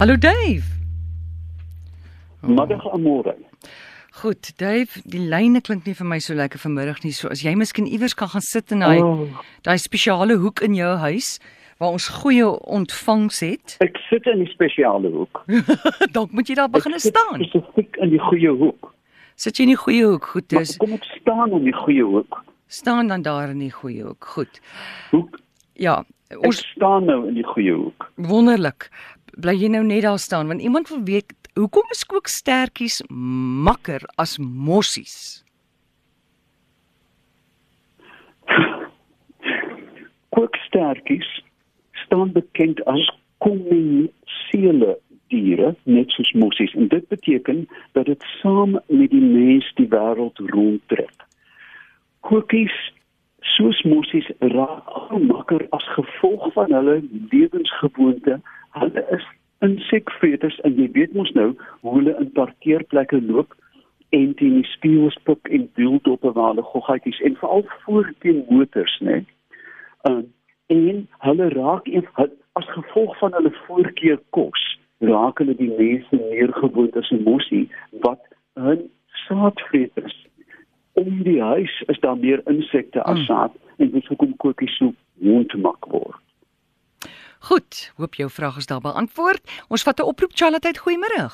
Hallo Dave. Middag amore. Goed, Dave, die lyne klink nie vir my so lekker vanmiddag nie. So as jy miskien iewers kan gaan sit in daai Oh, daai spesiale hoek in jou huis waar ons goeie ontvangs het, ek sit in die spesiale hoek. dalk moet jy daar begin Ek staan. Spesifiek in die goeie hoek. Sit jy in die goeie hoek? Goed, Maar dis kom ek staan in die goeie hoek. staan dan daar in die goeie hoek. Goed. Hoek. Ja, Ons ons staan nou in die goeie hoek. wonderlik. Bly jy nou net daar staan want iemand wil weet hoekom is kookstertjies makker as mossies? Kookstertjies staan bekend as kommensiele diere, net soos mossies en dit beteken dat dit saam met die mens die wêreld rondtrek. Koekies soos mossies raak al makker as gevolg van hulle lewensgewoonte. Hulle is insekvreters en jy weet mos nou hoe hulle in parkeerplekke loop en teen die spieëls pik en duwdop en hulle goggetjies en veral voor teen motors, né? Um, en hulle raak een, as gevolg van hulle voorkeur kos raak hulle die mense meer gewoond as 'n mossie wat 'n saadvreters om die huis is daar meer insekte as Mm. saad en dis hoekom koekies so wondmak word. Goed, hoop jou vraag is daar beantwoord. Ons vat 'n oproep Charlotte, goeiemôre.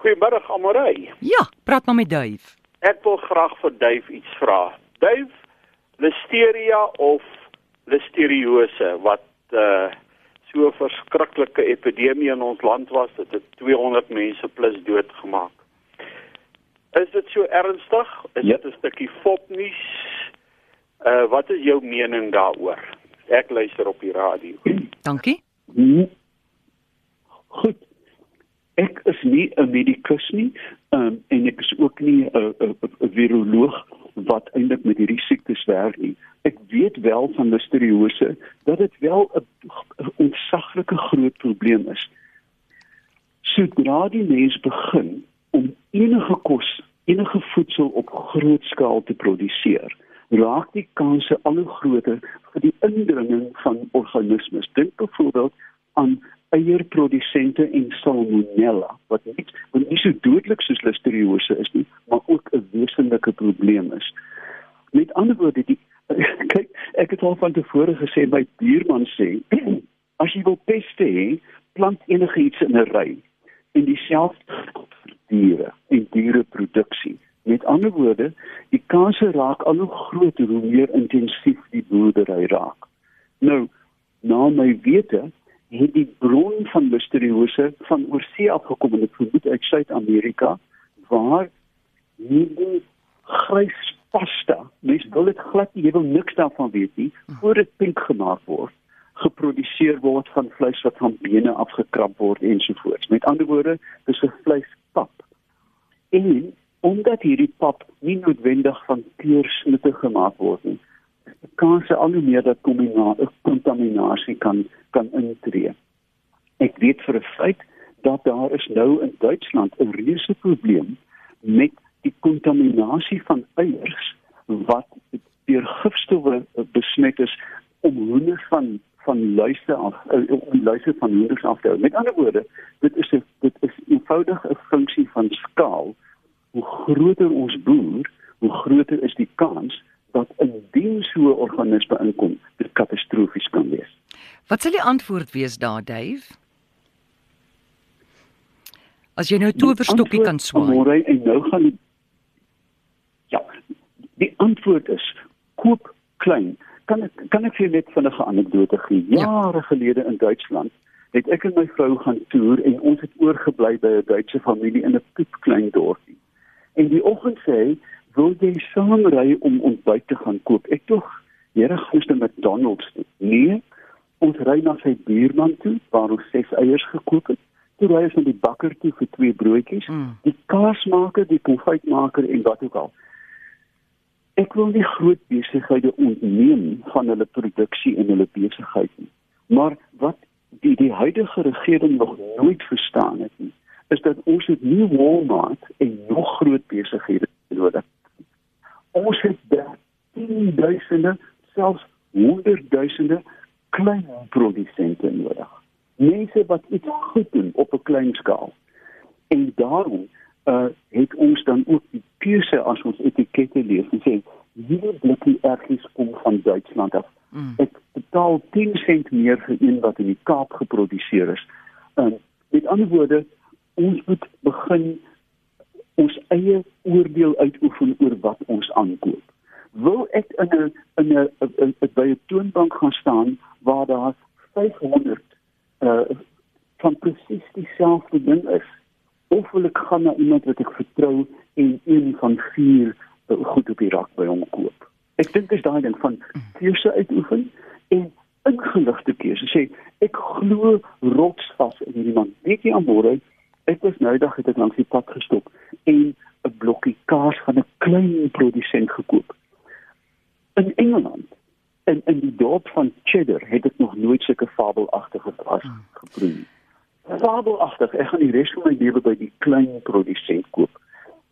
Goeiemôre Amorey. Ja, praat maar met Dave. Ek wil graag vir Dave iets vra. Dave, listeria of listeriose wat uh so 'n verskriklike epidemie in ons land was, dit het 200 mense plus doodgemaak. Is dit so ernstig? Is Ja. dit 'n stukkie fopnuus? Uh wat is jou mening daaroor? Ek luister op die radio. Dankie. Goed. Ek is nie 'n medikus nie, um, en ek is ook nie 'n 'n viroloog wat eintlik met hierdie siektes werk nie. Ek weet wel van listeriose dat dit wel 'n ontsaglike groot probleem is. Sodra die mens begin om enige kos, enige voedsel op groot skaal te produseer, raak die kanse al hoe groter vir die indringing van organismes. Dink byvoorbeeld aan eierprodusente en salmonella wat nie, wat nie so dodelik soos listeriose is nie, maar ook 'n wesenlike probleem is. Met ander woorde, die kyk, ek het al van tevore gesê my buurman sê, as jy wil peste hê, plant enige iets in 'n ry en dieselfde diere en diereproduksie. Met ander woorde, die kanse raak al hoe groter hoe meer intensief die boerdery raak. Nou, na my wete, het die bron van listeriose van oorsee afgekom en ek vermoed uit Suid-Amerika waar hierdie grys pasta, mens wil dit glad nie, jy wil niks daarvan weet nie, voor dit pink gemaak word geproduseer word van vleis wat van bene afgekrap word ensovoorts. Met ander woorde, dis 'n vleispap. En omdat hierdie pap nie noodwendig van kleursnitte gemaak word nie, is die kans al hoe meer dat kontaminasie kan kan intree. Ek weet vir 'n feit dat daar is nou in Duitsland 'n reuse probleem met die kontaminasie van eiers wat deur gifstowwe besmet is om hoenders van van luise af uh, om luise van hoenders af te hou. Met ander woorde, dit is 'n dit is eenvoudig 'n funksie van skaal. Hoe groter ons boer, hoe groter is die kans dat indien so 'n organisme inkom, dit katastrofies kan wees. Wat sal die antwoord wees daar, Dave? As jy nou 'n towerstokkie kan swaai. En nou gaan die Ja, die antwoord is koop klein. Kan ek kan ek vir net vinnige anekdote gee? Ja. Jare gelede in Duitsland het ek en my vrou gaan toer en ons het oorgebly by 'n Duitse familie in 'n piepklein dorpie. En die oggend sê hy, "Wil jy saam ry om ontbyt te gaan koop?" Ek tog, "Here, gaan ons met McDonald's toe?" Nee, ons ry na sy buurman toe waar ons ses eiers gekoop het. Toe ry ons na die bakker toe vir twee broodjies, Mm. die kaasmaker, die konfytmaker en wat ook al. Ek wil nie groot besighede ontneem van hulle produksie en hulle besigheid nie. Maar wat die die huidige regering nog nooit verstaan het nie, is dat ons het nie Walmart en nog groot besighede nodig. Ons het daar tienduisende, selfs honderdduisende klein produsente nodig. mense wat iets goed doen op 'n klein skaal. En daarom uh het ons dan ook die keuse as ons etikette lees en sê hierdie blikkie ergies kom van Duitsland af. Mm. Ek betaal 10 sent meer vir een wat in die Kaap geproduseer is. Um met ander woorde, ons moet begin ons eie oordeel uitoefen oor wat ons aankoop. Wil ek in 'n in 'n by 'n toonbank gaan staan waar daar 500 uh van presies dieselfde ding is of wil ek gaan na iemand wat ek vertrou en een van vier uh, goed op die rak by hom koop. Ek dink dis daai ding van keuse uitoefen en ingeligte keuse. Sê ek glo rotsvas in hierdie man. Weet jy aanmôre ek was nou dag het ek langs die pad gestop en 'n blokkie kaas van 'n klein produsent gekoop. In Engeland in in die dorp van Cheddar het ek nog nooit sulke fabelagtige kaas geproe nie fabelagtig. Ek gaan die res van my lewe by die klein produsent koop.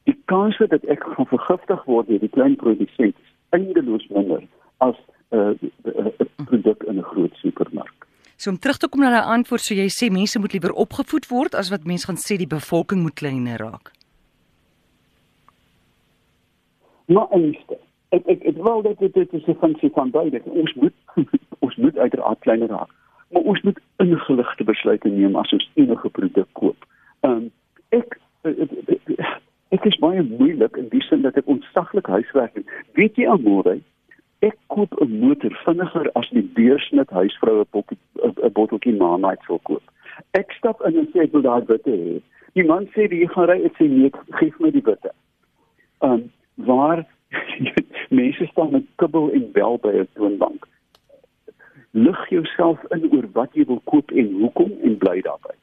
Die kans dat ek gaan vergiftig word deur die klein produsent is eindeloos minder as 'n uh, uh, uh, produk in 'n groot supermark. So om terug te kom na daai antwoord, so jy sê mense moet liewer opgevoed word as wat mense gaan sê die bevolking moet kleiner raak. Nou eerste. Ek ek ek wil dat dit dit is 'n funksie van beide. Ons moet ons moet uiteraard kleiner raak maar ons moet ingeligte besluite neem as ons enige produk koop. Ehm um, ek ek is baie moeilik in die sin dat ek ontsaglik huiswerk doen. Weet jy almore ek koop 'n motor vinniger as die deursnit huisvroue 'n botteltjie Marmite sou koop. Ek stap in en sê ek wil daai bitte hê. Die man sê jy gaan ry, ek sê nee, gee my die bitte. Ehm um, waar mense staan met kibbel en bel by 'n toonbank lig jouself in oor wat jy wil koop en hoekom en bly daarby.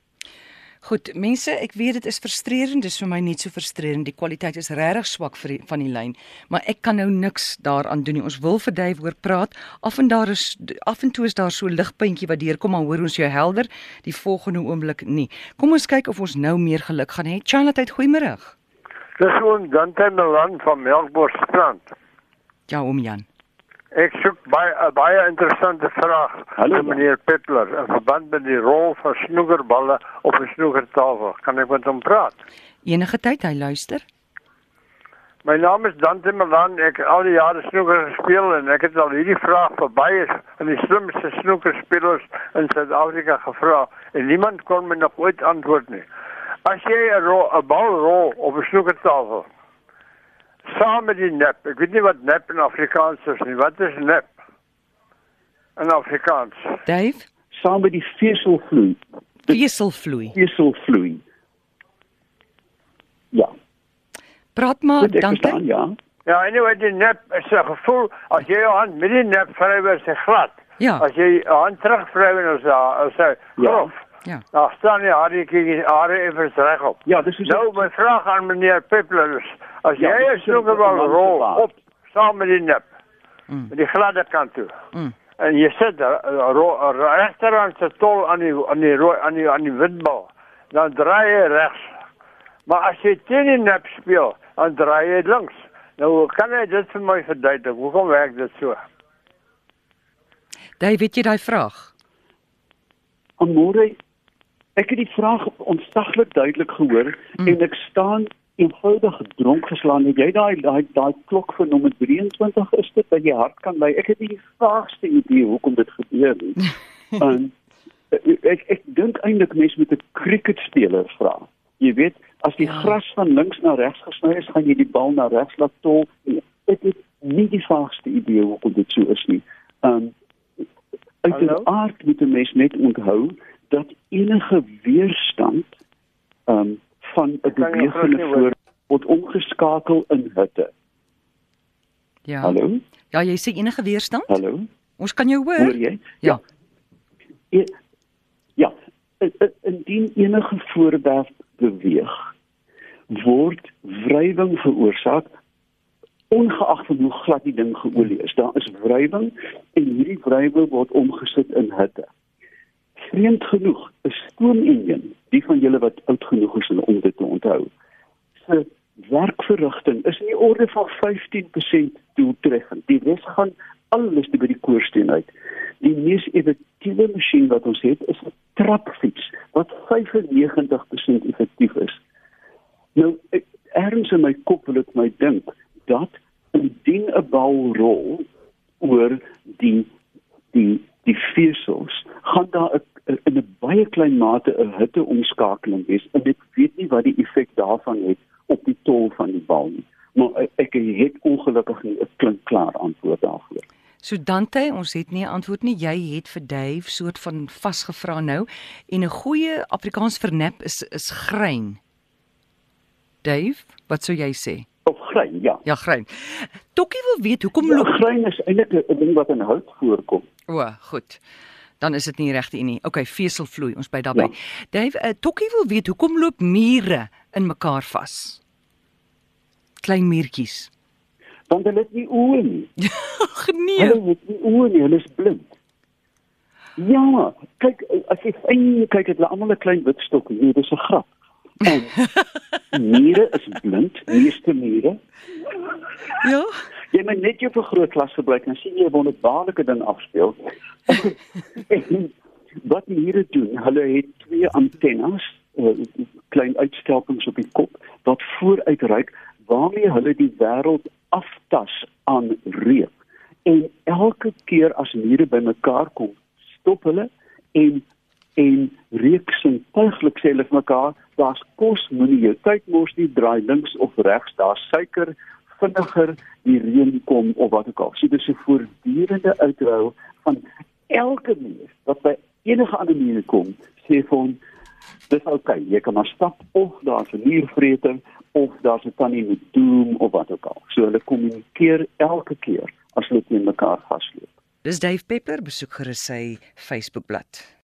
Goed, mense, ek weet dit is frustrerend, dis vir my net so frustrerend. Die kwaliteit is regtig swak vir die, van die lyn, maar ek kan nou niks daaraan doen nie. Ons wil vir Dave oor praat. Af en daar is af en toe is daar so ligpuntjie wat deurkom, maar hoor ons jou helder. Die volgende oomblik nie. Kom ons kyk of ons nou meer geluk gaan hê. Charlotte, goeiemôre. Dis oom Dante Melan van Melkbosstrand. Ja, oom Jan. Ek soek baie 'n baie interessante vraag Hallo meneer Peppler in verband met die rol van snoekerballe op 'n snoekertafel. Kan ek met hom praat? Enige tyd hy luister. My naam is Dante Malan. Ek het al die jare snoeker gespeel en ek het al hierdie vraag verby is aan die slimste snoekerspelers in Suid-Afrika gevra en niemand kon my nog ooit antwoord nie. As jy 'n bal rol op 'n snoekertafel saam met die nep. Ek weet nie wat nep in Afrikaans is nie. Wat is nep? In Afrikaans. Dave, saam met die veselvloei. veselvloei. Veselvloei. Ja. Praat maar dan. Ja. Ja, anyway, die nep is 'n gevoel as jy jou hand met die nep vryf is hy glad. Ja. As jy jou hand terugvryf en as as hy grof. Ja. Dan staan jy hartjie are effens regop. Ja, dis is Nou my vraag aan meneer Peppler is as Ja, jy dis 'n is snoekerbal een man se rol op saam met die nep Mm. met die gladde kant toe. Mm. En jy sit daar regterhand se tol aan die aan die rooi aan die aan die witbal. Dan draai jy regs. Maar as jy teen die nep speel, dan draai jy links. Nou kan jy dit vir my verduidelik. Hoekom werk dit so? Dave, weet jy daai vraag? Amore, ek het die vraag ontsaglik duidelik gehoor Mm. en ek staan eenvoudig dronk geslaan. Het jy daai daai daai klok vir nommer 23 is dit dat jy hart kan lei? Ek het nie die vaagste idee hoekom dit gebeur nie. um, ek ek dink eintlik mense moet 'n cricketspeler vra. Jy weet, as die Ja. gras van links na regs gesny is, gaan jy die bal na regs laat tol. Ek het nie die vaagste idee hoekom dit so is nie. Um Hallo? uiteraard moet 'n mens net onthou dat enige weerstand um van 'n bewegende voor word omgeskakel in hitte. Ja. Hallo? Ja, jy sê enige weerstand? Hallo? Ons kan jou hoor. Hoor jy? Ja. E- Ja, in- in- indien enige voorwerp beweeg, word wrywing veroorsaak ongeag van hoe glad die ding geolie is. Daar is wrywing en hierdie wrywing word omgesit in hitte. Vreemd genoeg, 'n stoomenjin, die van julle wat oud genoeg is om dit te onthou, se werkverrigting is in die orde van 15% doeltreffend. Die res gaan alles by die koorsteen uit. Die mees effektiewe masjien wat ons het is 'n trapfiets wat 95% effektief is. Nou ek, ergens in my kop wil ek my dink dat indien 'n bal rol oor die die vesels gaan daar 'n in 'n baie klein mate 'n hitteomskakeling wees en ek weet nie wat die effek daarvan het op die tol van die bal nie maar ek het ongelukkig nie 'n klink klaar antwoord daarvoor So Dante, ons het nie 'n antwoord nie. Jy het vir Dave soort van vasgevra nou en 'n goeie Afrikaans vir nep is is grein. Dave, wat sou jy sê? Of grein, ja. Ja, grein. Tokkie wil weet hoekom ja, loop grein is eintlik 'n ding wat in hout voorkom. O, goed. Dan is dit nie regte een nie. OK, veselvloei, ons by daarbey. Ja. Dave, uh, Tokkie wil weet hoekom loop mure in mekaar vas? Klein muurtjies. Want hulle het nie oë nie. nee. Hulle het nie oë nie, hulle is blind. Ja, kyk as jy fyn kyk het hulle almal 'n klein wit stok. Nee, dis 'n grap. En mure is blind, meeste mure. Ja. Jy moet net jou vergrootglas gebruik en sien jy 'n wonderbaarlike ding afspeel. Wat mure doen, hulle het twee antennes, uh, klein uitstelpings op die kop wat vooruit reik waarmee hulle die wêreld aftas aan reuk. En elke keer as mure bymekaar kom, stop hulle en en reuk sintuiglik sê hulle vir mekaar, daar's kos, moenie jou tyd mors nie, draai links of regs, daar's suiker, vinniger die reën kom of wat ook al. So dis 'n voortdurende uitrou van elke mens wat by enige ander mure kom, sê vir hom dis oukei, okay, jy kan maar stap of daar's 'n muurvreter of daar's 'n tannie met doom of wat ook al. So hulle kommunikeer elke keer as hulle teen mekaar vasloop. Dis Dave Pepper besoek gerus sy Facebookblad.